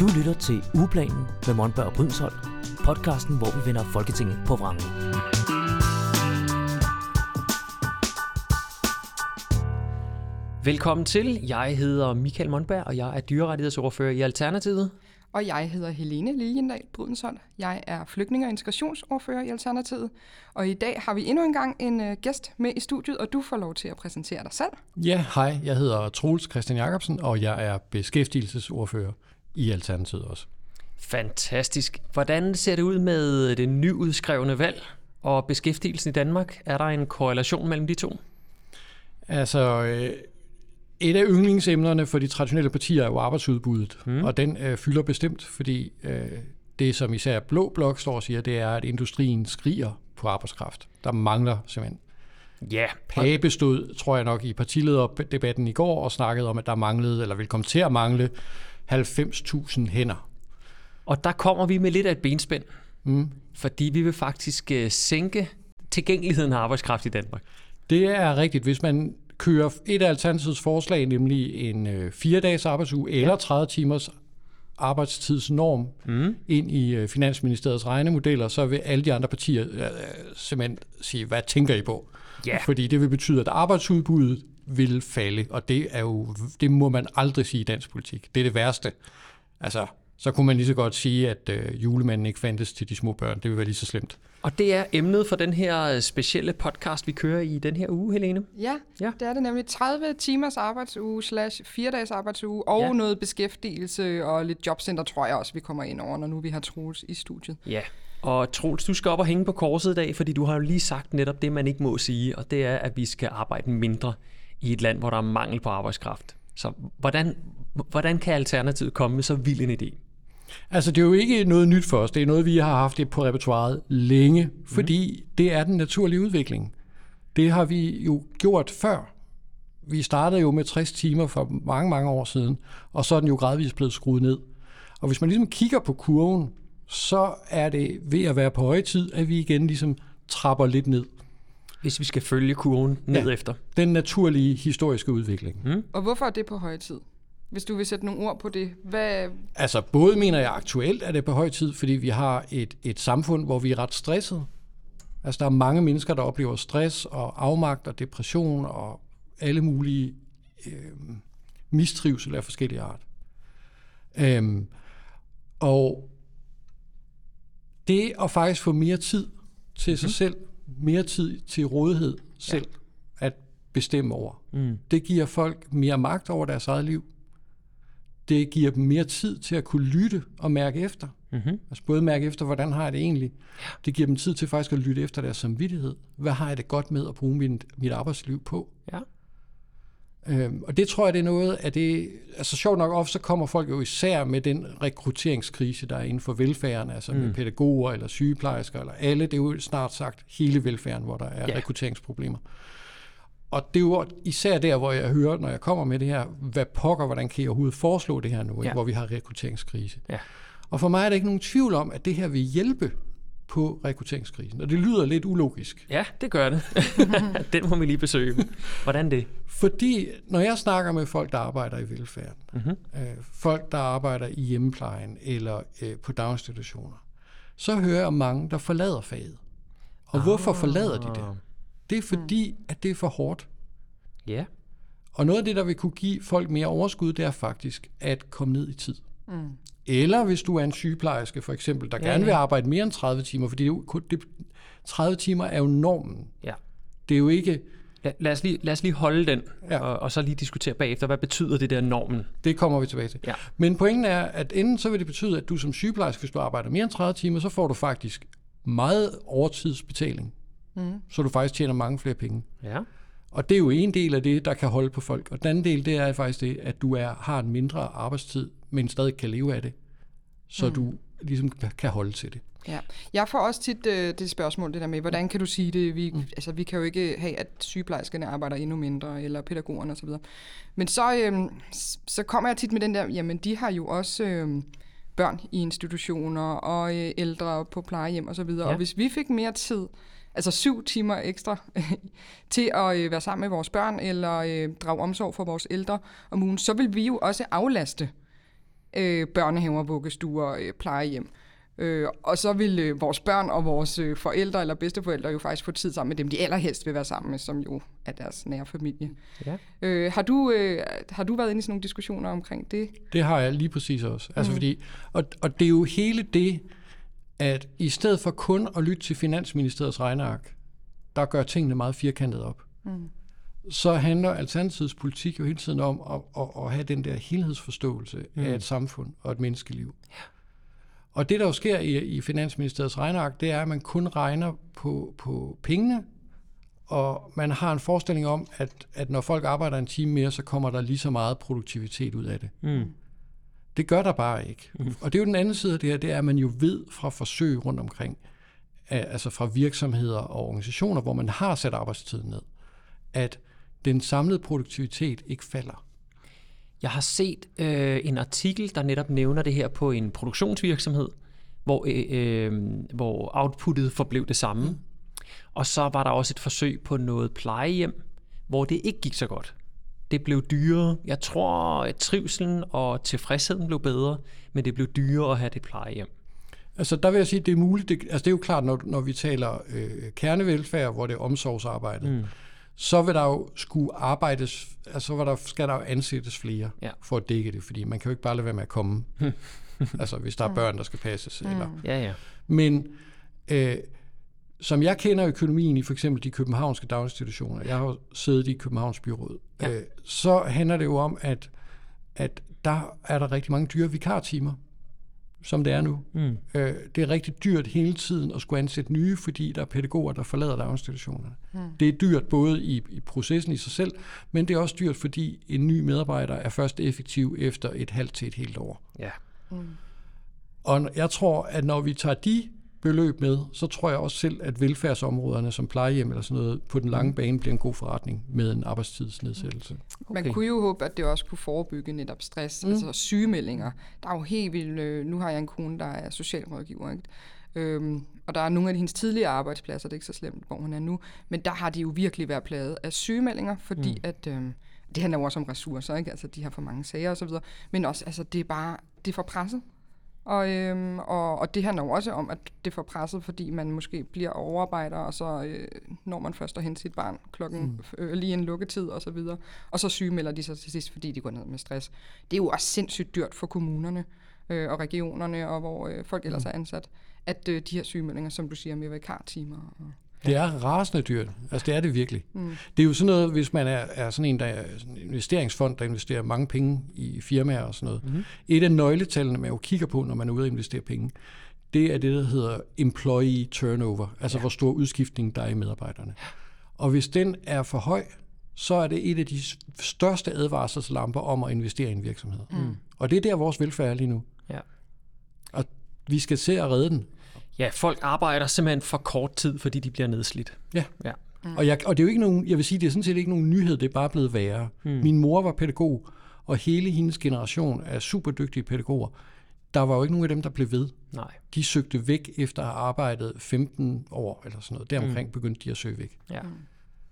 Du lytter til Ugeplanen med Monberg og Brydensholt, podcasten, hvor vi vender Folketinget på vrangen. Velkommen til. Jeg hedder Michael Monberg, og jeg er dyrerettighedsordfører i Alternativet. Og jeg hedder Helene Liljendal Brydensholt. Jeg er flygtning- og integrationsordfører i Alternativet. Og i dag har vi endnu en gang en uh, gæst med i studiet, og du får lov til at præsentere dig selv. Ja, hej. Jeg hedder Troels Christian Jacobsen, og jeg er beskæftigelsesordfører i Alternativet også. Fantastisk. Hvordan ser det ud med det nyudskrevne valg og beskæftigelsen i Danmark? Er der en korrelation mellem de to? Altså, øh, et af yndlingsemnerne for de traditionelle partier er jo arbejdsudbuddet, mm. og den øh, fylder bestemt, fordi øh, det, som især Blå Blok står og siger, det er, at industrien skriger på arbejdskraft. Der mangler simpelthen. Ja. Pape stod, tror jeg nok, i partilederdebatten i går og snakkede om, at der manglede, eller vil komme til at mangle 90.000 hænder. Og der kommer vi med lidt af et benspænd, mm. fordi vi vil faktisk øh, sænke tilgængeligheden af arbejdskraft i Danmark. Det er rigtigt. Hvis man kører et af Alternativets forslag, nemlig en øh, fire-dages arbejdsuge eller 30 timers arbejdstidsnorm mm. ind i øh, Finansministeriets regnemodeller, så vil alle de andre partier øh, simpelthen sige, hvad tænker I på? Ja. Fordi det vil betyde, at arbejdsudbuddet vil falde, og det er jo det må man aldrig sige i dansk politik. Det er det værste. Altså, så kunne man lige så godt sige, at øh, julemanden ikke fandtes til de små børn. Det vil være lige så slemt. Og det er emnet for den her øh, specielle podcast, vi kører i den her uge, Helene. Ja, ja. det er det nemlig 30 timers arbejdsuge slash 4 dages arbejdsuge og ja. noget beskæftigelse og lidt jobcenter, tror jeg også, vi kommer ind over, når nu vi har Troels i studiet. Ja, og Troels, du skal op og hænge på korset i dag, fordi du har jo lige sagt netop det, man ikke må sige, og det er, at vi skal arbejde mindre i et land, hvor der er mangel på arbejdskraft. Så hvordan, hvordan kan Alternativet komme med så vild en idé? Altså, det er jo ikke noget nyt for os. Det er noget, vi har haft det på repertoireet længe, fordi mm. det er den naturlige udvikling. Det har vi jo gjort før. Vi startede jo med 60 timer for mange, mange år siden, og så er den jo gradvist blevet skruet ned. Og hvis man ligesom kigger på kurven, så er det ved at være på høje tid, at vi igen ligesom trapper lidt ned. Hvis vi skal følge kurven ned ja, efter. Den naturlige historiske udvikling. Mm. Og hvorfor er det på høje tid? Hvis du vil sætte nogle ord på det. Hvad... Altså både mener jeg aktuelt er det på høj tid, fordi vi har et, et samfund, hvor vi er ret stresset. Altså der er mange mennesker, der oplever stress og afmagt og depression og alle mulige øh, mistrivsel af forskellige art. Øhm, og det at faktisk få mere tid til sig mhm. selv, mere tid til rådighed selv ja. at bestemme over, mm. det giver folk mere magt over deres eget liv det giver dem mere tid til at kunne lytte og mærke efter. Mm-hmm. Altså både mærke efter, hvordan har jeg det egentlig. Det giver dem tid til faktisk at lytte efter deres samvittighed. Hvad har jeg det godt med at bruge mit, mit arbejdsliv på? Ja. Øhm, og det tror jeg, det er noget af det... Altså sjovt nok ofte, så kommer folk jo især med den rekrutteringskrise, der er inden for velfærden, altså mm. med pædagoger eller sygeplejersker, eller alle. Det er jo snart sagt hele velfærden, hvor der er ja. rekrutteringsproblemer. Og det er jo især der, hvor jeg hører, når jeg kommer med det her, hvad pokker, hvordan kan jeg overhovedet foreslå det her nu, ja. hvor vi har rekrutteringskrise. Ja. Og for mig er der ikke nogen tvivl om, at det her vil hjælpe på rekrutteringskrisen. Og det lyder lidt ulogisk. Ja, det gør det. Den må vi lige besøge. Hvordan det? Fordi når jeg snakker med folk, der arbejder i velfærden, mm-hmm. øh, folk, der arbejder i hjemmeplejen eller øh, på daginstitutioner, så hører jeg mange, der forlader faget. Og ah. hvorfor forlader de det? Det er fordi, mm. at det er for hårdt. Ja. Og noget af det, der vil kunne give folk mere overskud, det er faktisk at komme ned i tid. Mm. Eller hvis du er en sygeplejerske for eksempel, der ja, gerne vil arbejde mere end 30 timer, fordi det jo, det, 30 timer er jo normen. Ja. Det er jo ikke... Lad, lad, os, lige, lad os lige holde den, ja. og, og så lige diskutere bagefter, hvad betyder det der normen? Det kommer vi tilbage til. Ja. Men pointen er, at enden så vil det betyde, at du som sygeplejerske, hvis du arbejder mere end 30 timer, så får du faktisk meget overtidsbetaling mm. så du faktisk tjener mange flere penge. Ja. Og det er jo en del af det, der kan holde på folk. Og den anden del, det er faktisk det, at du er, har en mindre arbejdstid, men stadig kan leve af det, så mm. du ligesom kan holde til det. Ja. Jeg får også tit øh, det spørgsmål, det der med, hvordan kan du sige det? Vi, mm. altså, vi kan jo ikke have, at sygeplejerskerne arbejder endnu mindre, eller pædagogerne osv. Men så, øh, så kommer jeg tit med den der, jamen de har jo også øh, børn i institutioner, og øh, ældre på plejehjem osv. Ja. Og hvis vi fik mere tid, altså syv timer ekstra til at øh, være sammen med vores børn eller øh, drage omsorg for vores ældre om ugen, så vil vi jo også aflaste øh, børnehaver, vuggestuer, øh, plejehjem. Øh, og så vil øh, vores børn og vores øh, forældre eller bedsteforældre jo faktisk få tid sammen med dem, de allerhelst vil være sammen med, som jo er deres nære familie. Ja. Øh, har, du, øh, har du været inde i sådan nogle diskussioner omkring det? Det har jeg lige præcis også. Altså fordi, og, og det er jo hele det, at i stedet for kun at lytte til Finansministeriets regneark, der gør tingene meget firkantet op, mm. så handler Alternativets politik jo hele tiden om at, at, at have den der helhedsforståelse mm. af et samfund og et menneskeliv. Ja. Og det, der jo sker i, i Finansministeriets regneark, det er, at man kun regner på, på pengene, og man har en forestilling om, at, at når folk arbejder en time mere, så kommer der lige så meget produktivitet ud af det. Mm. Det gør der bare ikke. Mm. Og det er jo den anden side af det her, det er, at man jo ved fra forsøg rundt omkring, altså fra virksomheder og organisationer, hvor man har sat arbejdstiden ned, at den samlede produktivitet ikke falder. Jeg har set øh, en artikel, der netop nævner det her på en produktionsvirksomhed, hvor, øh, øh, hvor outputtet forblev det samme. Mm. Og så var der også et forsøg på noget plejehjem, hvor det ikke gik så godt. Det blev dyrere. Jeg tror, at trivselen og tilfredsheden blev bedre, men det blev dyrere at have det plejehjem. Altså der vil jeg sige, at det er muligt. Det, altså det er jo klart, når, når vi taler øh, kernevelfærd, hvor det er omsorgsarbejde, mm. så vil der jo skulle arbejdes, altså hvor der, skal der jo ansættes flere Ja. for at dække det, fordi man kan jo ikke bare lade være med at komme, altså hvis der er børn, der skal passes. Eller. Ja, ja. Men øh, som jeg kender økonomien i for eksempel de københavnske daginstitutioner, jeg har siddet i Københavns Byråd, Ja. øh, så handler det jo om, at, at der er der rigtig mange dyre vikartimer, som det er nu. Mm. Øh, det er rigtig dyrt hele tiden at skulle ansætte nye, fordi der er pædagoger, der forlader daginstitutionerne. Mm. Det er dyrt både i, i processen i sig selv, men det er også dyrt, fordi en ny medarbejder er først effektiv efter et halvt til et helt år. ja. Og jeg tror, at når vi tager de beløb med, så tror jeg også selv, at velfærdsområderne som plejehjem eller sådan noget, på den lange bane bliver en god forretning med en arbejdstidsnedsættelse. Okay. Man kunne jo håbe, at det også kunne forebygge netop stress, mm. altså sygemeldinger. Der er jo helt vildt, øh, nu har jeg en kone, der er socialrådgiver, ikke? Øhm, og der er nogle af hendes tidligere arbejdspladser, det er ikke så slemt, hvor hun er nu, men der har de jo virkelig været plaget af sygemeldinger, fordi mm. at, øhm, det handler jo også om ressourcer, ikke? Altså, de har for mange sager osv., men også, altså, det er bare, det er for presset. Og, øhm, og, og det handler jo også om, at det får presset, fordi man måske bliver overarbejder, og så øh, når man først at hente sit barn klokken mm. øh, lige en lukketid og så videre. Og så sygemelder de sig til sidst, fordi de går ned med stress. Det er jo også sindssygt dyrt for kommunerne øh, og regionerne, og hvor øh, folk ellers er ansat, at øh, de her sygemeldinger, som du siger, med vikartimer. Og, Det er rasende dyrt. Altså det er det virkelig. Mm. Det er jo sådan noget, hvis man er, er sådan en, der er sådan en investeringsfond, der investerer mange penge i firmaer og sådan noget. Mm-hmm. Et af nøgletallene, man jo kigger på, når man er ude at investere penge, det er det, der hedder employee turnover, altså ja. hvor stor udskiftning der er i medarbejderne. Og hvis den er for høj, så er det et af de største advarselslamper om at investere i en virksomhed. Mm. Og det er der, vores velfærd er lige nu. ja. Og vi skal se at redde den. Ja, folk arbejder simpelthen for kort tid, fordi de bliver nedslidt. Ja. Ja. Mm. Og, jeg, og det er jo ikke nogen, jeg vil sige, det er sådan set ikke nogen nyhed, det er bare blevet værre. Mm. Min mor var pædagog, og hele hendes generation af super dygtige pædagoger, der var jo ikke nogen af dem, der blev ved. Nej. De søgte væk efter at have arbejdet 15 år eller sådan noget. Deromkring mm. begyndte de at søge væk. Ja.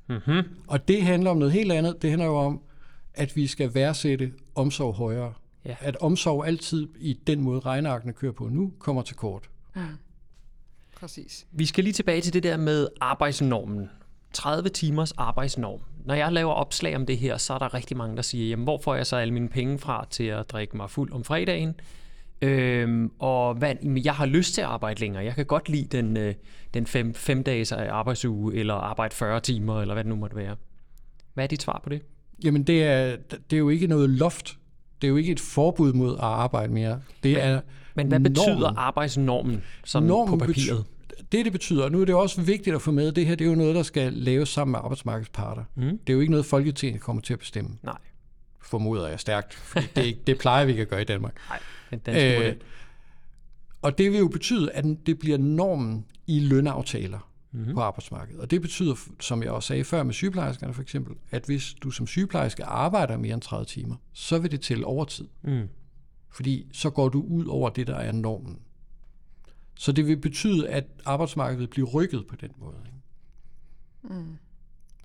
Mm-hmm. Og det handler om noget helt andet. Det handler jo om, at vi skal værdsætte omsorg højere. Ja. At omsorg altid i den måde, regnearkene kører på nu, kommer til kort. Præcis. Vi skal lige tilbage til det der med arbejdsnormen. 30 timers arbejdsnorm. Når jeg laver opslag om det her, så er der rigtig mange, der siger, jamen hvor får jeg så alle mine penge fra til at drikke mig fuld om fredagen? Øhm, og hvad, jeg har lyst til at arbejde længere. Jeg kan godt lide den, øh, den fem, fem dages arbejdsuge, eller arbejde 40 timer, eller hvad det nu måtte være. Hvad er dit svar på det? Jamen, det er, det er jo ikke noget loft. Det er jo ikke et forbud mod at arbejde mere. Det er Men hvad betyder normen. arbejdsnormen sådan Normen på papiret? Det, det betyder, og nu er det også vigtigt at få med, det her det er jo noget, der skal laves sammen med arbejdsmarkedsparter. Mm. Det er jo ikke noget, Folketinget kommer til at bestemme. Nej, Formoder jeg stærkt, fordi det, det plejer vi ikke at gøre i Danmark. nej, den danske øh, og det vil jo betyde, at det bliver normen i lønaftaler mm-hmm. på arbejdsmarkedet. Og det betyder, som jeg også sagde før med sygeplejerskerne for eksempel, at hvis du som sygeplejerske arbejder mere end 30 timer, så vil det tælle overtid. Mm. Fordi så går du ud over det, der er normen. Så det vil betyde, at arbejdsmarkedet vil blive rykket på den måde. Ikke? Mm.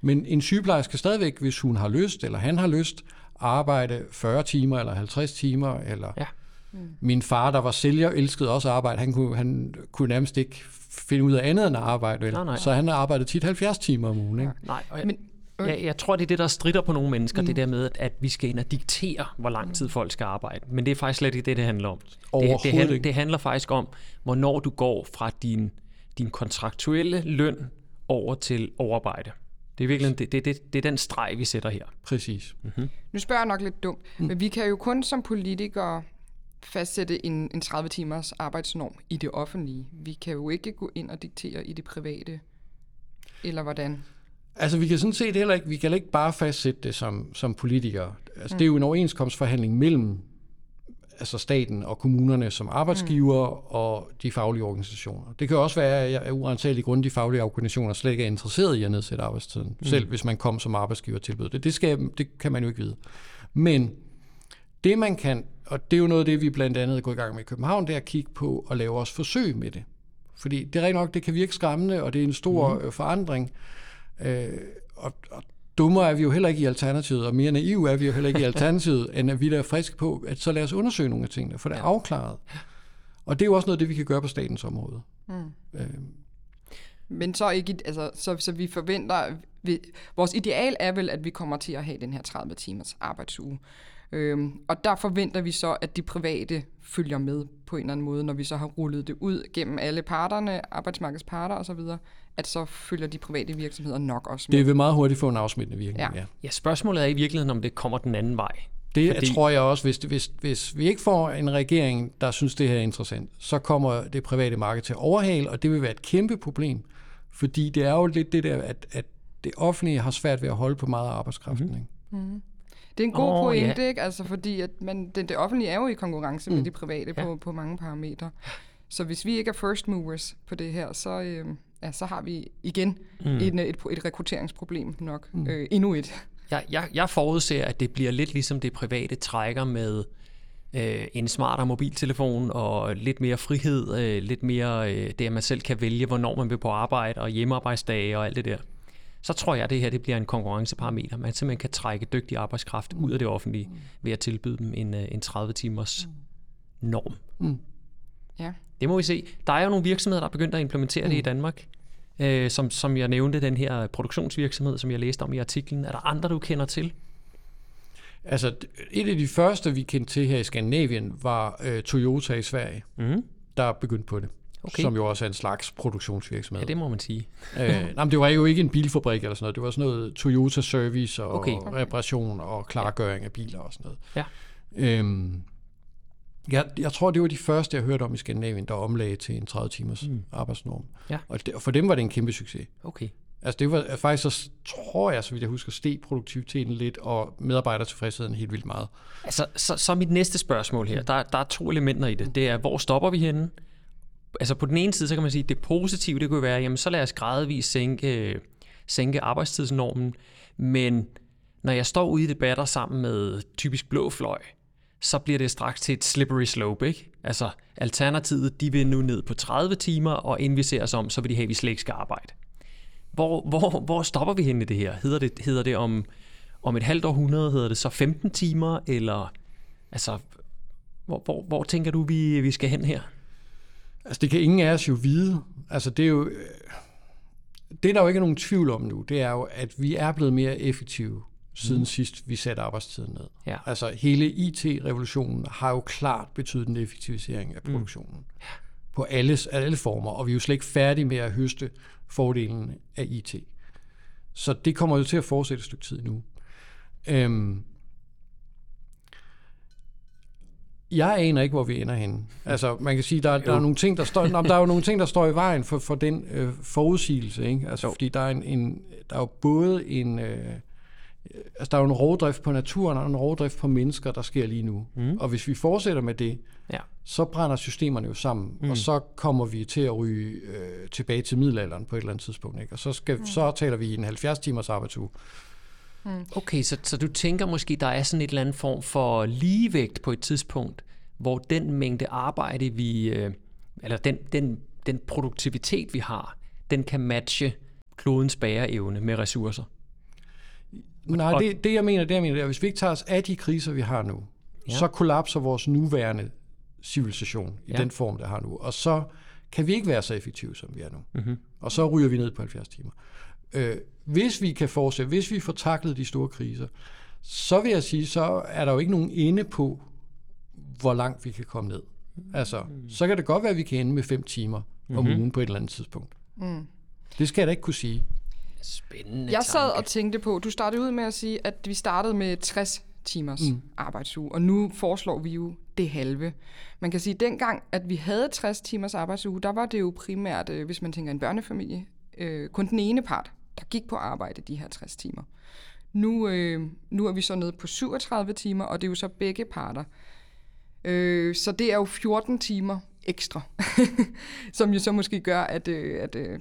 Men en sygeplejerske skal stadigvæk, hvis hun har lyst, eller han har lyst, arbejde 40 timer, eller 50 timer, eller Ja. Mm. Min far, der var sælger, elskede også at arbejde. Han kunne, han kunne nærmest ikke finde ud af andet end at arbejde. Vel? Nej, nej. Så han har arbejdet tit 70 timer om ugen. Ikke? Nej, og jeg, Men- jeg, jeg tror, det er det, der strider på nogle mennesker, mm. det der med, at, at vi skal ind og diktere, hvor lang tid folk skal arbejde. Men det er faktisk slet ikke det, det handler om. Det, det, handler, det handler faktisk om, hvornår du går fra din, din kontraktuelle løn over til overarbejde. Det er virkelig det, det, det, det er den streg, vi sætter her. Præcis. Nu spørger jeg nok lidt dumt, mm. men vi kan jo kun som politikere fastsætte en, en 30 timers arbejdsnorm i det offentlige. Vi kan jo ikke gå ind og diktere i det private. Eller hvordan? Altså, vi kan sådan set heller ikke, vi kan ikke bare fastsætte det som, som politikere. Altså, mm. det er jo en overenskomstforhandling mellem altså staten og kommunerne som arbejdsgiver mm. og de faglige organisationer. Det kan også være, at jeg er uantageligt grund, de faglige organisationer slet ikke er interesseret i at nedsætte arbejdstiden, mm. selv hvis man kom som arbejdsgiver og tilbød det. Det, skal, det kan man jo ikke vide. Men det man kan, og det er jo noget af det, vi blandt andet er gået i gang med i København, det er at kigge på og lave os forsøg med det. Fordi det er rigtig nok, det kan virke skræmmende, og det er en stor mm. forandring. Øh, og, og dummere er vi jo heller ikke i Alternativet, og mere naive er vi jo heller ikke i Alternativet, end at vi der er friske på, at så lad os undersøge nogle af tingene, for det er afklaret. Og det er jo også noget det, vi kan gøre på statens område. Mm. Øh, Men så ikke, altså, så, så vi forventer, vi, vores ideal er vel, at vi kommer til at have den her 30 timers arbejdsuge. Øhm, og der forventer vi så, at de private følger med på en eller anden måde, når vi så har rullet det ud gennem alle parterne, arbejdsmarkedets parter osv., at så følger de private virksomheder nok også med. det vil meget hurtigt få en afsmittende virkning, ja. Ja. ja. Spørgsmålet er i virkeligheden, om det kommer den anden vej. Det Fordi- tror jeg også, hvis, hvis, hvis vi ikke får en regering, der synes, det her er interessant, så kommer det private marked til at overhale, og det vil være et kæmpe problem. Fordi det er jo lidt det der, at, at det offentlige har svært ved at holde på meget af arbejdskraften. Mm-hmm. Mm. Det er en god oh, pointe, ja. ikke? Altså, fordi at man, det, det offentlige er jo i konkurrence mm. med de private Ja. på, på mange parametre. Så hvis vi ikke er first movers på det her, så, øh, ja, så har vi igen mm. et, et, et rekrutteringsproblem nok. Mm. Øh, endnu et. Jeg, jeg, jeg forudser, at det bliver lidt ligesom det private trækker med øh, en smartere mobiltelefon og lidt mere frihed, øh, lidt mere øh, det, at man selv kan vælge, hvornår man vil på arbejde og hjemmearbejdsdage og alt det der. Så tror jeg, at det her det bliver en konkurrenceparameter. Man simpelthen kan trække dygtig arbejdskraft ud af det offentlige ved at tilbyde dem en, øh, en 30 timers norm. Ja. Det må vi se. Der er jo nogle virksomheder, der er begyndt at implementere det i Danmark. Øh, som, som jeg nævnte, den her produktionsvirksomhed, som jeg læste om i artiklen. Er der andre, du kender til? Altså, et af de første, vi kendte til her i Skandinavien, var øh, Toyota i Sverige, Mm. der er begyndt på det. Okay. Som jo også er en slags produktionsvirksomhed. Ja, det må man sige. Øh, nej, men det var jo ikke en bilfabrik eller sådan noget. Det var sådan noget Toyota Service og Okay. okay. reparation og klargøring af biler og sådan noget. Ja. Øhm, jeg, jeg tror, det var de første, jeg hørte om i Skandinavien, der omlagde til en 30 timers mm. arbejdsnorm. Ja. Og, det, og for dem var det en kæmpe succes. Okay. Altså det var faktisk, så tror jeg, så vidt jeg husker, steg produktiviteten lidt, og medarbejdertilfredsheden helt vildt meget. Altså, så, så mit næste spørgsmål her. Der, der er to elementer i det. Det er, hvor stopper vi henne? Altså på den ene side, så kan man sige, at det positive, det kunne være, jamen så lad os gradvist sænke, sænke arbejdstidsnormen. Men når jeg står ude i debatter sammen med typisk blå fløj, så bliver det straks til et slippery slope, ikke? Altså, alternativet, de vil nu ned på 30 timer, og inden vi ser os om, så vil de have, at vi slet ikke skal arbejde. Hvor, hvor, hvor stopper vi henne i det her? Hedder det, hedder det om, om et halvt århundrede, hedder det så 15 timer, eller altså, hvor, hvor, hvor tænker du, vi, vi skal hen her? Altså det kan ingen af os jo vide. Altså det er jo... Øh, det der jo ikke er nogen tvivl om nu, det er jo, at vi er blevet mere effektive siden mm. sidst vi satte arbejdstiden ned. Ja. Altså hele IT-revolutionen har jo klart betydet en effektivisering af produktionen. Mm. På alle, alle former, og vi er jo slet ikke færdige med at høste fordelen af IT. Så det kommer jo til at fortsætte et stykke tid nu. Øhm, jeg aner ikke, hvor vi ender henne. Altså, man kan sige, der, der er nogle ting, der står, nå, der er jo nogle ting, der står i vejen for, for den øh, forudsigelse, ikke? Altså, Jo. fordi der er en, en der er jo både en øh, altså, der er jo en rovdrift på naturen og en rovdrift på mennesker, der sker lige nu. Mm. Og hvis vi fortsætter med det, Ja. så brænder systemerne jo sammen, mm. og så kommer vi til at ryge øh, tilbage til middelalderen på et eller andet tidspunkt, ikke? Og så skal mm. så taler vi i en 70 timers arbejdsuge. Okay, så, så du tænker måske, der er sådan et eller andet form for ligevægt på et tidspunkt, hvor den mængde arbejde, vi, øh, eller den, den, den produktivitet, vi har, den kan matche klodens bæreevne med ressourcer. Nej, og- det, det jeg mener, det jeg mener, det er, at hvis vi ikke tager os af de kriser, vi har nu, Ja. så kollapser vores nuværende civilisation i Ja. den form, der har nu. Og så kan vi ikke være så effektive, som vi er nu. Mm-hmm. Og så ryger vi ned på 70 timer. Øh, hvis vi kan fortsætte, hvis vi får taklet de store kriser, så vil jeg sige, så er der jo ikke nogen ende på, hvor langt vi kan komme ned. Altså, så kan det godt være, at vi kan ende med 5 timer om Mhm. mm-hmm. ugen på et eller andet tidspunkt. Mm. Det skal jeg da ikke kunne sige. Spændende Jeg sad tanke. og tænkte på, du startede ud med at sige, at vi startede med 60 timers Mm. arbejdsuge, og nu foreslår vi jo det halve. Man kan sige, at dengang, at vi havde 60 timers arbejdsuge, der var det jo primært, øh, hvis man tænker en børnefamilie, øh, kun den ene part, der gik på arbejde de her 60 timer. Nu, øh, nu er vi så nede på 37 timer, og det er jo så begge parter. Øh, så det er jo 14 timer ekstra, som jo så måske gør, at, øh, at øh,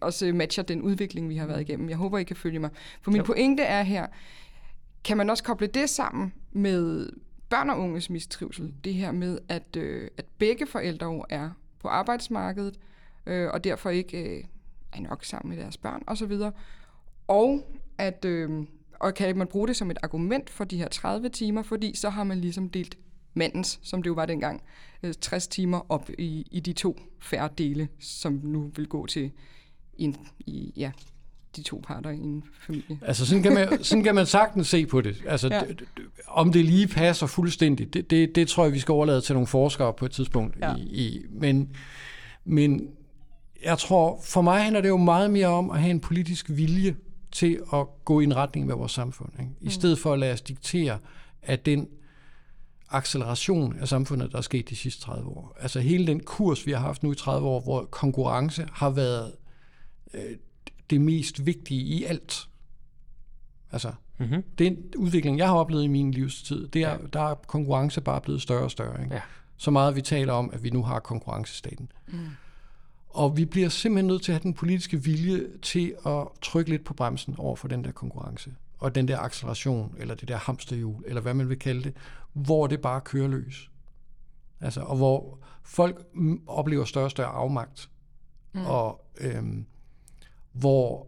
også matcher den udvikling, vi har været igennem. Jeg håber, I kan følge mig. For min Jo. pointe er her, kan man også koble det sammen med børn og unges mistrivsel? Det her med, at, øh, at begge forældre er på arbejdsmarkedet, øh, og derfor ikke øh, er nok sammen med deres børn osv. Og at øh, og kan man bruge det som et argument for de her 30 timer, fordi så har man ligesom delt mandens, som det jo var dengang, øh, 60 timer op i, i de to færre dele, som nu vil gå til en, i, ja, de to parter i en familie. Altså, sådan kan man, sådan kan man sagtens se på det. Altså, Ja. ja. om det lige passer fuldstændigt, det, det, det tror jeg, vi skal overlade til nogle forskere på et tidspunkt. Ja. I, i, men, men jeg tror, for mig handler det jo meget mere om at have en politisk vilje til at gå i en retning med vores samfund. Ikke? I stedet for at lade os diktere af den acceleration af samfundet, der er sket de sidste 30 år. Altså hele den kurs, vi har haft nu i 30 år, hvor konkurrence har været øh, det mest vigtige i alt. Altså, Mm-hmm. den udvikling, jeg har oplevet i min livstid, det er, ja. der er konkurrence bare blevet større og større. Ikke? Ja. Så meget vi taler om, at vi nu har konkurrencestaten. Mm. Og vi bliver simpelthen nødt til at have den politiske vilje til at trykke lidt på bremsen over for den der konkurrence. Og den der acceleration, eller det der hamsterhjul, eller hvad man vil kalde det, hvor det bare kører løs. Altså, og hvor folk oplever større og større afmagt. Mm. Og øhm, hvor,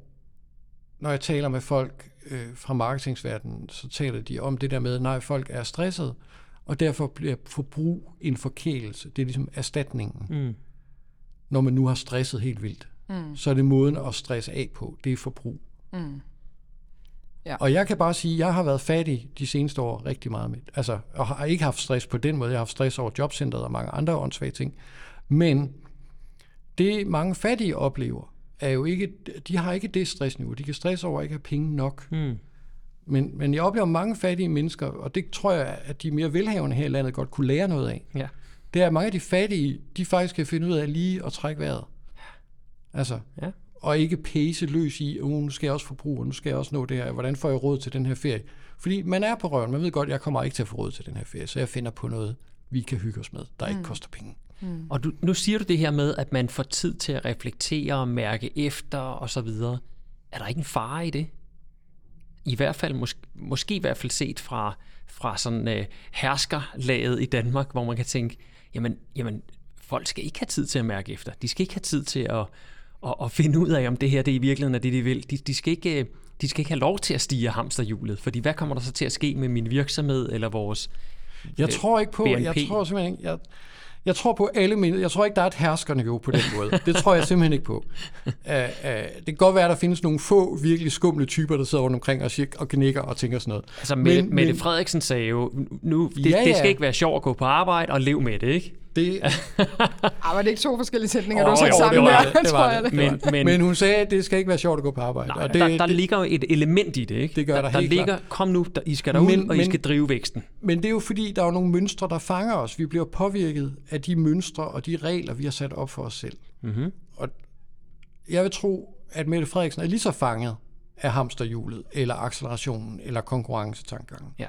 når jeg taler med folk øh, fra marketingsverdenen, så taler de om det der med, nej, folk er stresset, og derfor bliver forbrug en forkælelse. Det er ligesom erstatningen. Mm. Når man nu har stresset helt vildt, Mm. så er det måden at stresse af på. Det er forbrug. Mm. Ja. Og jeg kan bare sige, at jeg har været fattig de seneste år rigtig meget med. Altså, og har ikke haft stress på den måde. Jeg har haft stress over jobcentret og mange andre åndssvage ting. Men det mange fattige oplever, er jo ikke, de har ikke det stressniveau. De kan stresse over at ikke have penge nok. Mm. Men, men jeg oplever mange fattige mennesker, og det tror jeg, at de mere velhavende her i landet godt kunne lære noget af. Ja. Det er, at mange af de fattige, de faktisk kan finde ud af lige at trække vejret. Altså, Ja. og ikke pæse løs i, oh, nu skal jeg også forbruge, nu skal jeg også nå det her, hvordan får jeg råd til den her ferie? Fordi man er på røven, man ved godt, at jeg kommer ikke til at få råd til den her ferie, så jeg finder på noget, vi kan hygge os med, der ikke koster penge. Og du, nu siger du det her med, at man får tid til at reflektere og mærke efter og så videre. Er der ikke en fare i det? I hvert fald, måske, måske i hvert fald set fra, fra sådan øh, herskerlaget i Danmark, hvor man kan tænke, jamen, jamen, folk skal ikke have tid til at mærke efter. De skal ikke have tid til at, at, at finde ud af, om det her det i virkeligheden er det, de vil. De, de, skal ikke, øh, de skal ikke have lov til at stige af hamsterhjulet, fordi hvad kommer der så til at ske med min virksomhed eller vores... Jeg tror ikke på, jeg BNP. tror simpelthen ikke, jeg, jeg tror på alle men Jeg tror ikke, der er et herskerniveau på den måde. Det tror jeg simpelthen ikke på. Uh, uh, det kan godt være, at der findes nogle få virkelig skumle typer, der sidder rundt omkring og, siger, og gnækker og tænker sådan noget. Altså, Mette, Men- Mette men- Frederiksen sagde jo, nu, det, Ja, ja, det skal ikke være sjovt at gå på arbejde og leve med det, ikke? Det, Ah, var det ikke to forskellige sætninger, Åh, du har sammen det var der, det, var jeg det. det. Men, Men, men, hun sagde, at det skal ikke være sjovt at gå på arbejde. nej, og det, der, der det, ligger jo et element i det, ikke? Det gør der der helt ligger, klart. kom nu, der, I skal derud, Men- og I men- skal drive væksten. Men det er jo fordi, der er nogle mønstre, der fanger os. Vi bliver påvirket af de mønstre og de regler, vi har sat op for os selv. Mm-hmm. Og jeg vil tro, at Mette Frederiksen er lige så fanget af hamsterhjulet, eller accelerationen, eller konkurrencetankegangen. Ja.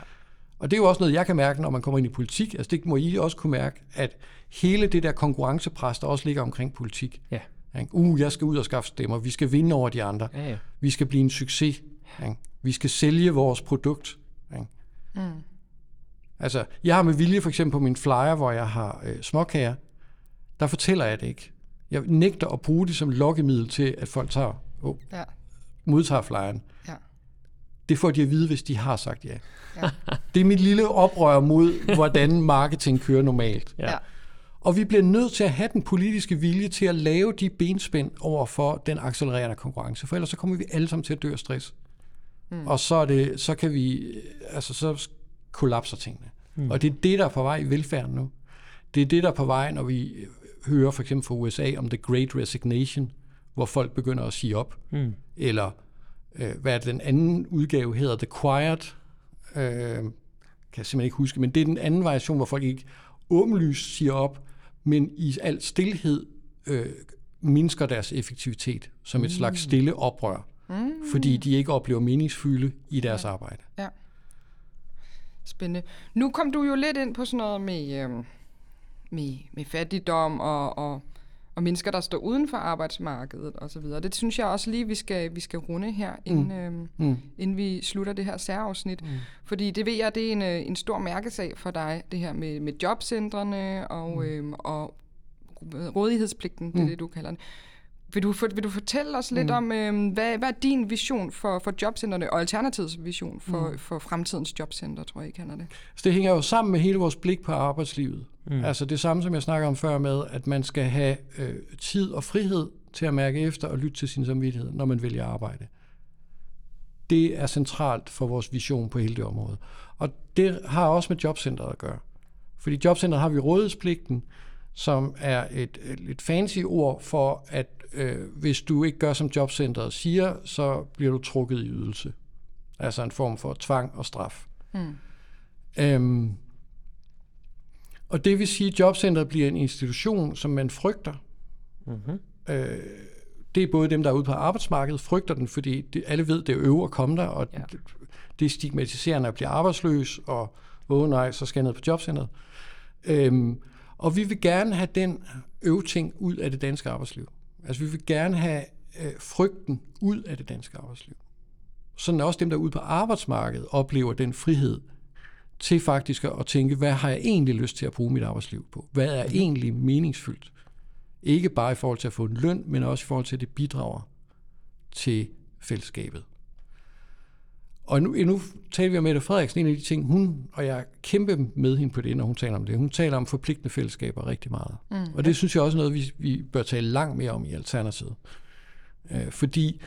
Og det er jo også noget, jeg kan mærke, når man kommer ind i politik. Altså det må I også kunne mærke, at hele det der konkurrencepres, der også ligger omkring politik. Ja. Ikke? Uh, jeg skal ud og skaffe stemmer. Vi skal vinde over de andre. Ja, ja. Vi skal blive en succes. Ikke? Vi skal sælge vores produkt. Ikke? Mm. Altså, jeg har med vilje for eksempel på min flyer, hvor jeg har øh, småkager, der fortæller jeg det ikke. Jeg nægter at bruge det som lokkemiddel til, at folk tager, oh, Ja. modtager flyeren. Ja. Det får de at vide, hvis de har sagt ja. Ja. Det er mit lille oprør mod, hvordan marketing kører normalt. Ja. Ja. Og vi bliver nødt til at have den politiske vilje til at lave de benspænd over for den accelererende konkurrence, for ellers så kommer vi alle sammen til at dø af stress. Mm. Og så, er det, så kan vi, altså så kollapser tingene. Mm. Og det er det, der er på vej i velfærden nu. Det er det, der er på vej, når vi hører for eksempel fra USA om The Great Resignation, hvor folk begynder at sige op. Mm. Eller øh, hvad er det, den anden udgave hedder, The Quiet, øh, kan jeg simpelthen ikke huske, men det er den anden variation, hvor folk ikke åbenlyst siger op, men i al stillhed øh, mindsker deres effektivitet som et slags stille oprør, mm. fordi de ikke oplever meningsfylde i deres ja. arbejde. Ja. Spændende. Nu kom du jo lidt ind på sådan noget med, øhm, med, med fattigdom og, og, og mennesker, der står uden for arbejdsmarkedet og så videre. Det synes jeg også lige, vi skal, vi skal runde her, inden, mm. Øhm, mm. inden vi slutter det her særafsnit. Mm. Fordi det ved jeg, det er en, øh, en stor mærkesag for dig, det her med, med jobcentrene og, mm. øhm, og rådighedspligten, det er det, du kalder det. Vil du, vil du fortælle os lidt mm. om, øh, hvad, hvad er din vision for, for jobcentrene, og Alternativets vision for, mm. for fremtidens jobcenter, tror jeg, I kalder det? Så det hænger jo sammen med hele vores blik på arbejdslivet. Mm. Altså det samme, som jeg snakker om før med, at man skal have øh, tid og frihed til at mærke efter og lytte til sin samvittighed, når man vælger arbejde. Det er centralt for vores vision på hele det område. Og det har også med jobcentret at gøre. Fordi jobcentret har vi rådighedspligten, som er et, et fancy ord for, at øh, hvis du ikke gør, som jobcentret siger, så bliver du trukket i ydelse. Altså en form for tvang og straf. Mm. Øhm, og det vil sige, at jobcentret bliver en institution, som man frygter. Mm-hmm. Øh, det er både dem, der er ude på arbejdsmarkedet, frygter den, fordi det, alle ved, det er øve at komme der, og ja. det, det er stigmatiserende at blive arbejdsløs, og åh oh, nej, så skal jeg ned på jobcentret. Øhm, og vi vil gerne have den øvting ud af det danske arbejdsliv. Altså vi vil gerne have øh, frygten ud af det danske arbejdsliv. Sådan også dem, der er ude på arbejdsmarkedet, oplever den frihed til faktisk at tænke, hvad har jeg egentlig lyst til at bruge mit arbejdsliv på? Hvad er egentlig meningsfyldt? Ikke bare i forhold til at få en løn, men også i forhold til, at det bidrager til fællesskabet. Og nu, nu taler vi om Mette Frederiksen, en af de ting, hun, og jeg kæmpe med hende på det, når hun taler om det, hun taler om forpligtende fællesskaber rigtig meget. Mm. Og det synes jeg også er noget, vi, vi bør tale langt mere om i Alternativet. Øh, fordi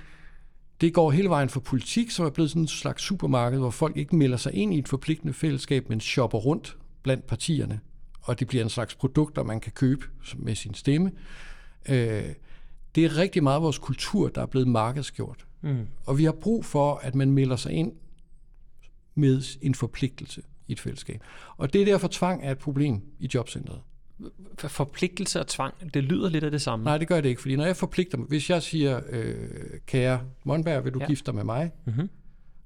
det går hele vejen fra politik, som er blevet sådan en slags supermarked, hvor folk ikke melder sig ind i et forpligtende fællesskab, men shopper rundt blandt partierne. Og det bliver en slags produkter, man kan købe med sin stemme. Øh, det er rigtig meget vores kultur, der er blevet markedsgjort. Mm. Og vi har brug for, at man melder sig ind med en forpligtelse i et fællesskab. Og det er derfor, tvang er et problem i jobcentret. Forpligtelse og tvang, det lyder lidt af det samme. Nej, det gør det ikke, fordi når jeg forpligter mig, hvis jeg siger, øh, kære Monberg, vil du ja. gifte dig med mig? Mm-hmm.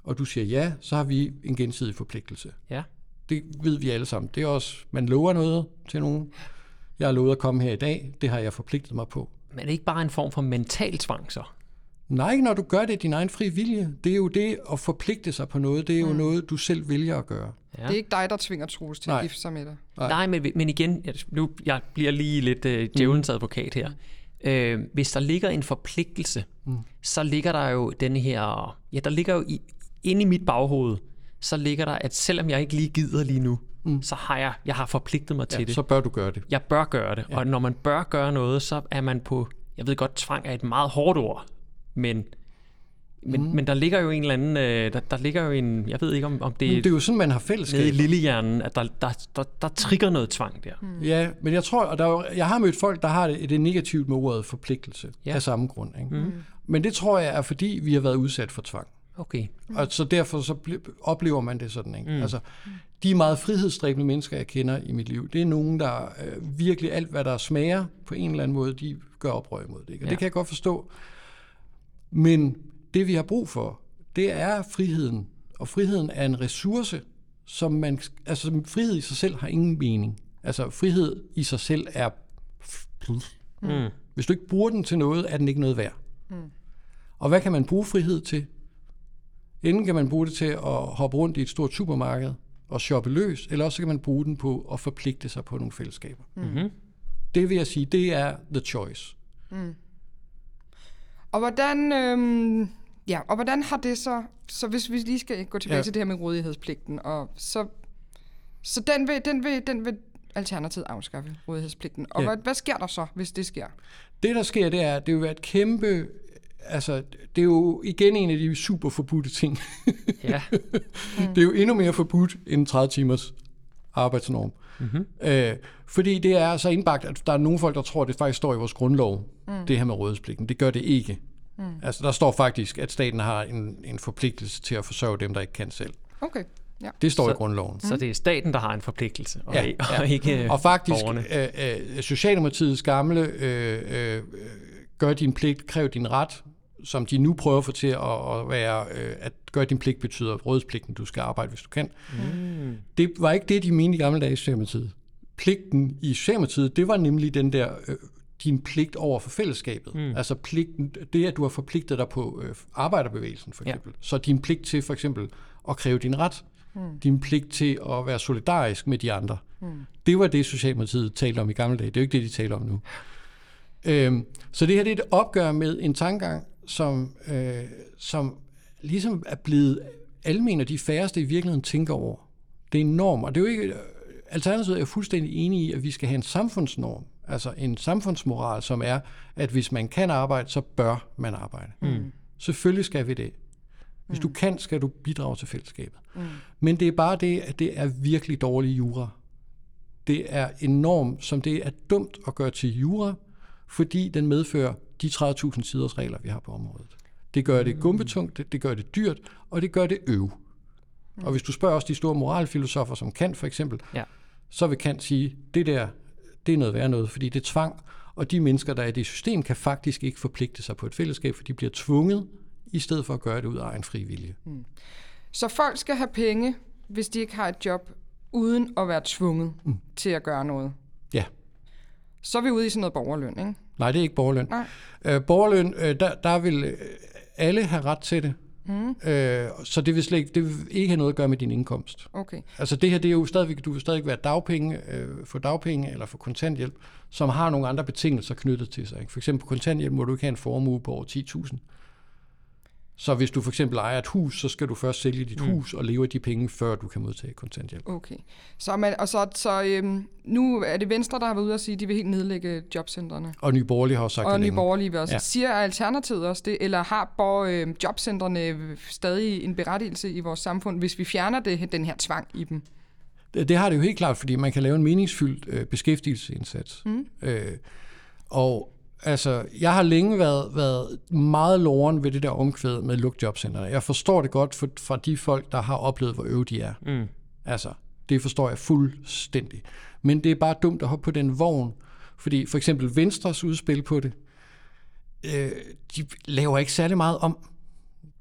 Og du siger ja, så har vi en gensidig forpligtelse. Ja. Det ved vi alle sammen. Det er også, man lover noget til nogen. Jeg har lovet at komme her i dag, det har jeg forpligtet mig på. Men er det ikke bare en form for mental tvang så? Nej, når du gør det din egen fri vilje. Det er jo det at forpligte sig på noget. Det er jo mm. noget, du selv vælger at gøre. Ja. Det er ikke dig, der tvinger Troels til Nej. at gifte sig med dig. Nej, Nej men, men igen, nu jeg bliver lige lidt uh, djævelens mm. advokat her. Uh, hvis der ligger en forpligtelse, mm. så ligger der jo den her... Ja, der ligger jo i, inde i mit baghoved, så ligger der, at selvom jeg ikke lige gider lige nu, mm. så har jeg, jeg har forpligtet mig ja, til det. så bør du gøre det. Jeg bør gøre det. Ja. Og når man bør gøre noget, så er man på... Jeg ved godt, tvang er et meget hårdt ord, men men, mm. men der ligger jo en eller anden, øh, der, der ligger jo en, jeg ved ikke om, om det, men det er jo sådan, man har fællesskab. Nede i lillehjernen, at der, der, der, der trigger noget tvang der. Mm. Ja, men jeg tror, og der er, jeg har mødt folk, der har det, det negativt med ordet forpligtelse ja. af samme grund. Ikke? Mm. Men det tror jeg er, fordi vi har været udsat for tvang. Okay. Mm. Og så derfor så oplever man det sådan. Ikke? Mm. Altså, de meget frihedsstræbende mennesker, jeg kender i mit liv, det er nogen, der øh, virkelig alt, hvad der smager på en eller anden måde, de gør oprør imod det. Ikke? Og ja. det kan jeg godt forstå. Men det vi har brug for, det er friheden. Og friheden er en ressource, som man, altså frihed i sig selv har ingen mening. Altså frihed i sig selv er mm. Hvis du ikke bruger den til noget, er den ikke noget værd. Mm. Og hvad kan man bruge frihed til? Enten kan man bruge det til at hoppe rundt i et stort supermarked og shoppe løs, eller også kan man bruge den på at forpligte sig på nogle fællesskaber. Mm-hmm. Det vil jeg sige, det er the choice. Mm. Og hvordan, øhm, Ja, og hvordan har det så... Så hvis vi lige skal gå tilbage ja. Til det her med rådighedspligten, og så, så den, vil, den, vil, den vil Alternativet afskaffe, rådighedspligten. Og Ja. hvad, hvad sker der så, hvis det sker? Det, der sker, det er, at det vil være et kæmpe... Altså, det er jo igen en af de super forbudte ting. Ja. Det er jo endnu mere forbudt end 30 timers arbejdsnorm. Mm-hmm. Øh, fordi det er så indbagt, at der er nogle folk, der tror, at det faktisk står i vores grundlov, mm. det her med rådighedspligten. Det gør det ikke. Mm. Altså, der står faktisk, at staten har en, en forpligtelse til at forsørge dem, der ikke kan selv. Okay, ja. Det står Så- i grundloven. Så det er staten, der har en forpligtelse, og, Ja, ja, og ikke Og faktisk, borgerne. øh, øh, Socialdemokratiets gamle øh, øh, gør din pligt, kræv din ret, som de nu prøver at få til at, at være, øh, at gøre din pligt betyder rådspligten, du skal arbejde, hvis du kan. Mm. Det var ikke det, de mente i gamle dage i Socialdemokratiet. Pligten i Socialdemokratiet, det var nemlig den der, øh, din pligt over for fællesskabet. Mm. Altså pligten, det at du har forpligtet dig på øh, arbejderbevægelsen for eksempel. Ja. Så din pligt til for eksempel at kræve din ret. Mm. Din pligt til at være solidarisk med de andre. Mm. Det var det, Socialdemokratiet talte om i gamle dage. Det er jo ikke det, de taler om nu. Øhm, så det her det er et opgør med en tankegang, som, øh, som ligesom er blevet almen, og de færreste i virkeligheden tænker over. Det er en norm, og det er jo ikke... Alternativet er jo fuldstændig enige i, at vi skal have en samfundsnorm, altså en samfundsmoral, som er, at hvis man kan arbejde, så bør man arbejde. Mm. Selvfølgelig skal vi det. Hvis du kan, skal du bidrage til fællesskabet. Mm. Men det er bare det, at det er virkelig dårlig jura. Det er en norm, som det er dumt at gøre til jura, fordi den medfører de 30.000 siders regler, vi har på området. Det gør det gumbetungt, det, det gør det dyrt, og det gør det øv. Og hvis du spørger også de store moralfilosofer, som Kant for eksempel, Ja. så vil Kant sige, det der, det er noget værd noget, fordi det er tvang, og de mennesker, der er i det system, kan faktisk ikke forpligte sig på et fællesskab, for de bliver tvunget, i stedet for at gøre det ud af egen fri vilje. Så folk skal have penge, hvis de ikke har et job, uden at være tvunget mm. til at gøre noget. Ja. Så er vi ude i sådan noget borgerløn, ikke? Nej, det er ikke borgerløn. Nej. Øh, borgerløn, øh, der, der vil øh, alle have ret til det. Mm. Øh, så det vil, slet ikke, det vil ikke have noget at gøre med din indkomst. Okay. Altså det her, det er jo stadigvæk, du vil stadig være dagpenge, øh, få dagpenge eller få kontanthjælp, som har nogle andre betingelser knyttet til sig. Ikke? For eksempel på kontanthjælp må du ikke have en formue på over 10.000. Så hvis du for eksempel ejer et hus, så skal du først sælge dit mm. hus og leve af de penge, før du kan modtage kontanthjælp. Okay. Så, man, og så, så øhm, nu er det Venstre, der har været ude og sige, at de vil helt nedlægge jobcentrene. Og Nye Borgerlige har jo sagt Og det Nye længe. Borgerlige vil også. Ja. Siger Alternativet også det, eller har borg, øh, jobcentrene stadig en berettigelse i vores samfund, hvis vi fjerner det, den her tvang i dem? Det, det har det jo helt klart, fordi man kan lave en meningsfyldt øh, beskæftigelsesindsats. Mm. Øh, og altså, jeg har længe været, været meget loren ved det der omkvæd med lukjobcentrene. Jeg forstår det godt for, fra de folk, der har oplevet, hvor øve de er. Mm. Altså, det forstår jeg fuldstændig. Men det er bare dumt at hoppe på den vogn, fordi for eksempel Venstres udspil på det, øh, de laver ikke særlig meget om.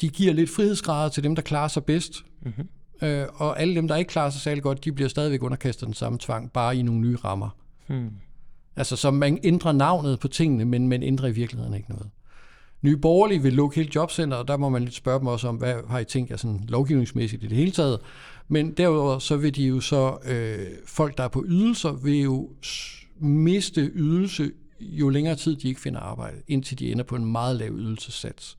De giver lidt frihedsgrader til dem, der klarer sig bedst. Mm-hmm. Øh, og alle dem, der ikke klarer sig særlig godt, de bliver stadigvæk underkastet den samme tvang, bare i nogle nye rammer. Hmm. Altså, så man ændrer navnet på tingene, men man ændrer i virkeligheden ikke noget. Nye Borgerlige vil lukke hele jobcenteret, og der må man lidt spørge dem også om, hvad har I tænkt jer sådan lovgivningsmæssigt i det hele taget. Men derudover så vil de jo så, øh, folk der er på ydelser, vil jo miste ydelse jo længere tid de ikke finder arbejde, indtil de ender på en meget lav ydelsessats.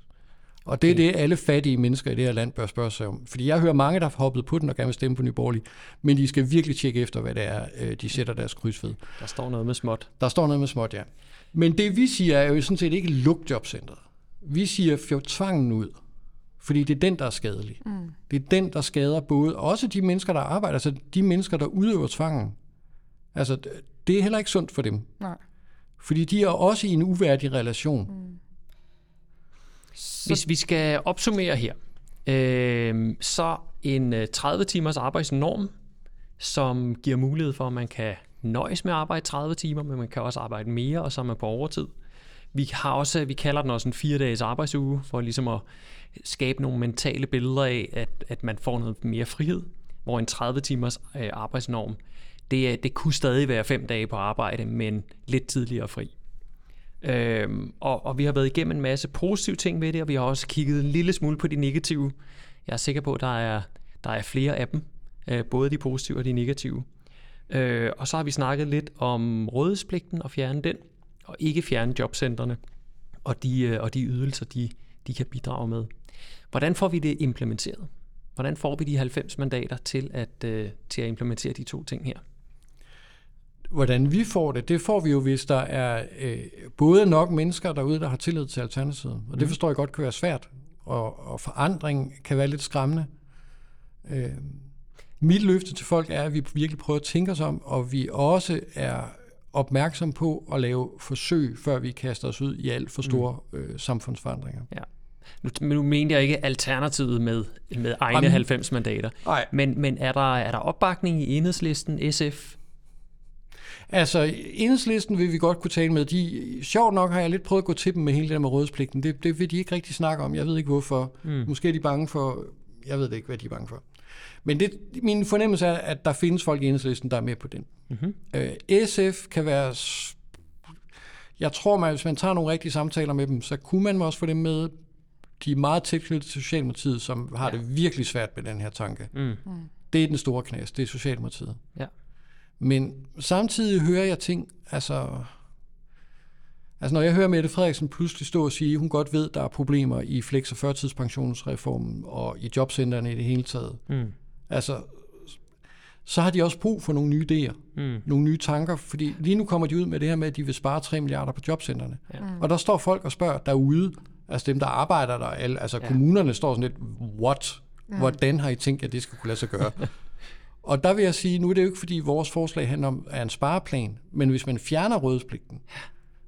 Og det er det, alle fattige mennesker i det her land bør spørge sig om. Fordi jeg hører mange, der har hoppet på den og gerne vil stemme på Nye Borgerlige, men de skal virkelig tjekke efter, hvad det er, øh, de sætter deres kryds ved. Der står noget med småt. Der står noget med småt, ja. Men det vi siger er jo sådan set ikke luk jobcentret. Vi siger, få tvangen ud. Fordi det er den, der er skadelig. Mm. Det er den, der skader både, også de mennesker, der arbejder, altså de mennesker, der udøver tvangen. Altså, det er heller ikke sundt for dem. Nej. Fordi de er også i en uværdig relation. Mm. Hvis vi skal opsummere her, øh, så en øh, 30 timers arbejdsnorm, som giver mulighed for, at man kan nøjes med at arbejde 30 timer, men man kan også arbejde mere, og så er man på overtid. Vi har også, vi kalder den også en fire dages arbejdsuge, for ligesom at skabe nogle mentale billeder af, at, at man får noget mere frihed, hvor en 30 timers øh, arbejdsnorm, det, det kunne stadig være fem dage på arbejde, men lidt tidligere fri. Øhm, og, og vi har været igennem en masse positive ting ved det, og vi har også kigget en lille smule på de negative. Jeg er sikker på, at der er, der er flere af dem, øh, både de positive og de negative. Øh, og så har vi snakket lidt om rådighedspligten og fjerne den, og ikke fjerne jobcentrene og de, øh, og de ydelser, de, de kan bidrage med. Hvordan får vi det implementeret? Hvordan får vi de 90 mandater til at, øh, til at implementere de to ting her? Hvordan vi får det, det får vi jo, hvis der er øh, både nok mennesker derude, der har tillid til Alternativet. Og det forstår jeg godt kan være svært, og, og forandring kan være lidt skræmmende. Øh, mit løfte til folk er, at vi virkelig prøver at tænke os om, og vi også er opmærksom på at lave forsøg, før vi kaster os ud i alt for store øh, samfundsforandringer. Ja. Nu, nu mener jeg ikke alternativet med, med egne Jamen, 90 mandater. Nej. Men, men er, der, er der opbakning i enhedslisten, SF? Altså, enhedslisten vil vi godt kunne tale med. De, sjovt nok har jeg lidt prøvet at gå til dem med hele det der med rådspligten. Det, det vil de ikke rigtig snakke om. Jeg ved ikke hvorfor. Mm. Måske er de bange for... Jeg ved det ikke, hvad de er bange for. Men det, min fornemmelse er, at der findes folk i enhedslisten, der er med på den. Mm-hmm. Øh, SF kan være... Jeg tror, man, hvis man tager nogle rigtige samtaler med dem, så kunne man også få dem med. De er meget tilknyttet til Socialdemokratiet, som har ja. det virkelig svært med den her tanke. Mm. Det er den store knas, det er Socialdemokratiet. Ja. Men samtidig hører jeg ting, altså... Altså når jeg hører Mette Frederiksen pludselig stå og sige, at hun godt ved, at der er problemer i flex- og førtidspensionsreformen og i jobcentrene i det hele taget. Mm. Altså, så har de også brug for nogle nye idéer, Mm. nogle nye tanker, fordi lige nu kommer de ud med det her med, at de vil spare 3 milliarder på jobcentrene. Ja. Og der står folk og spørger derude, altså dem, der arbejder der, altså Ja. kommunerne står sådan lidt, what? Hvordan har I tænkt, at det skal kunne lade sig gøre? og der vil jeg sige, nu er det jo ikke, fordi vores forslag handler om er en spareplan, men hvis man fjerner rådspligten,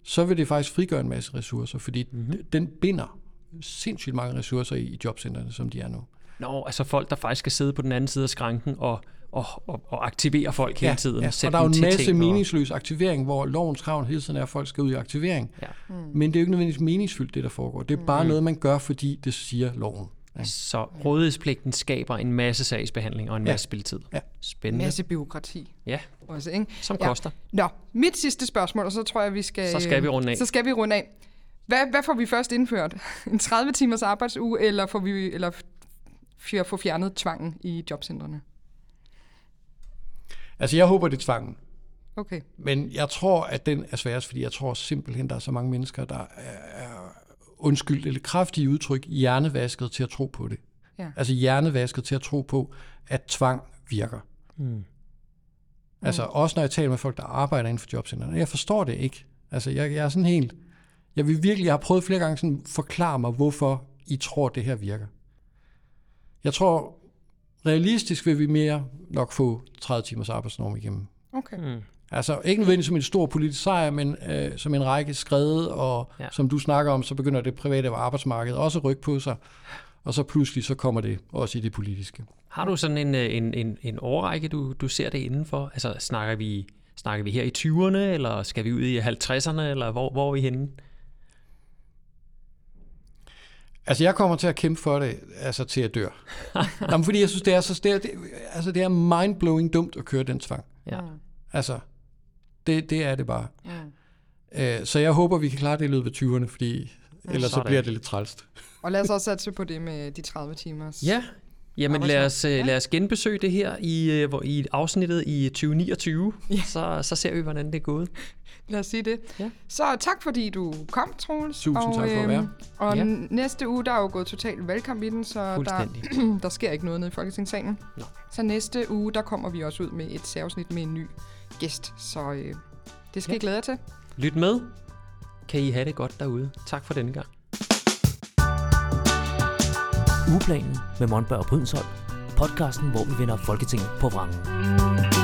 så vil det faktisk frigøre en masse ressourcer, fordi mm-hmm. den binder sindssygt mange ressourcer i, i jobcentrene, som de er nu. Nå, altså folk, der faktisk skal sidde på den anden side af skranken og, og, og, og aktivere folk hele tiden. Ja, og der er jo en masse meningsløs aktivering, hvor lovens krav hele tiden er, at folk skal ud i aktivering. Ja. Men det er jo ikke nødvendigvis meningsfyldt, det der foregår. Det er bare noget, man gør, fordi det siger loven. Ja. Så rådighedspligten skaber en masse sagsbehandling og en Ja. masse spilletid. Ja. Spændende. Masse byråkrati Ja, også, ikke? som Ja. koster. Nå, mit sidste spørgsmål, og så tror jeg, vi skal... Så skal vi runde af. Så skal vi runde af. Hvad, hvad får vi først indført? En 30 timers arbejdsuge, eller får vi eller f- få fjernet tvangen i jobcentrene? Altså, jeg håber, det er tvangen. Okay. Men jeg tror, at den er sværest, fordi jeg tror simpelthen, der er så mange mennesker, der er, er undskyld, eller kraftige udtryk, hjernevasket til at tro på det. Ja. Altså hjernevasket til at tro på, at tvang virker. Mm. Altså også når jeg taler med folk, der arbejder inden for jobcentrene. Jeg forstår det ikke. Altså jeg, jeg er sådan helt... Jeg vil virkelig, jeg har prøvet flere gange sådan forklare mig, hvorfor I tror, det her virker. Jeg tror, realistisk vil vi mere nok få 30 timers arbejdsnorm igennem. Okay. Mm. Altså ikke nødvendigvis som en stor politisk sejr, men øh, som en række skrevet, og Ja. som du snakker om, så begynder det private arbejdsmarked også at rykke på sig, og så pludselig så kommer det også i det politiske. Har du sådan en, øh, en, en, en årrække, du, du ser det indenfor? Altså snakker vi, snakker vi her i 20'erne, eller skal vi ud i 50'erne, eller hvor, hvor er vi henne? Altså jeg kommer til at kæmpe for det, altså til at dør. Nå, men fordi jeg synes, det er så det er, det, altså det er mindblowing dumt at køre den tvang. Ja. Altså, det, det er det bare. Mm. Øh, så jeg håber, vi kan klare det i løbet af 20'erne, fordi ellers så Sådan. bliver det lidt trælst. Og lad os også satse på det med de 30 timers. Ja, jamen lad os, øh, Ja. lad os genbesøge det her i, øh, hvor- i afsnittet i 2029. Ja. Så, så ser vi, hvordan det er gået. Lad os sige det. Ja. Så tak fordi du kom, Troels. Tusind tak for at øhm, være. Og Ja. ja. næste uge, der er jo gået total valgkamp i den, så der, der sker ikke noget nede i Folketingssalen. Nå. Så næste uge, der kommer vi også ud med et særafsnit med en ny gæst. Så øh, det skal Ja. I glæde jer til. Lyt med. Kan I have det godt derude. Tak for denne gang. Ugeplanen med Monberg og Brydensholt. Podcasten, hvor vi vender Folketinget på vrangen.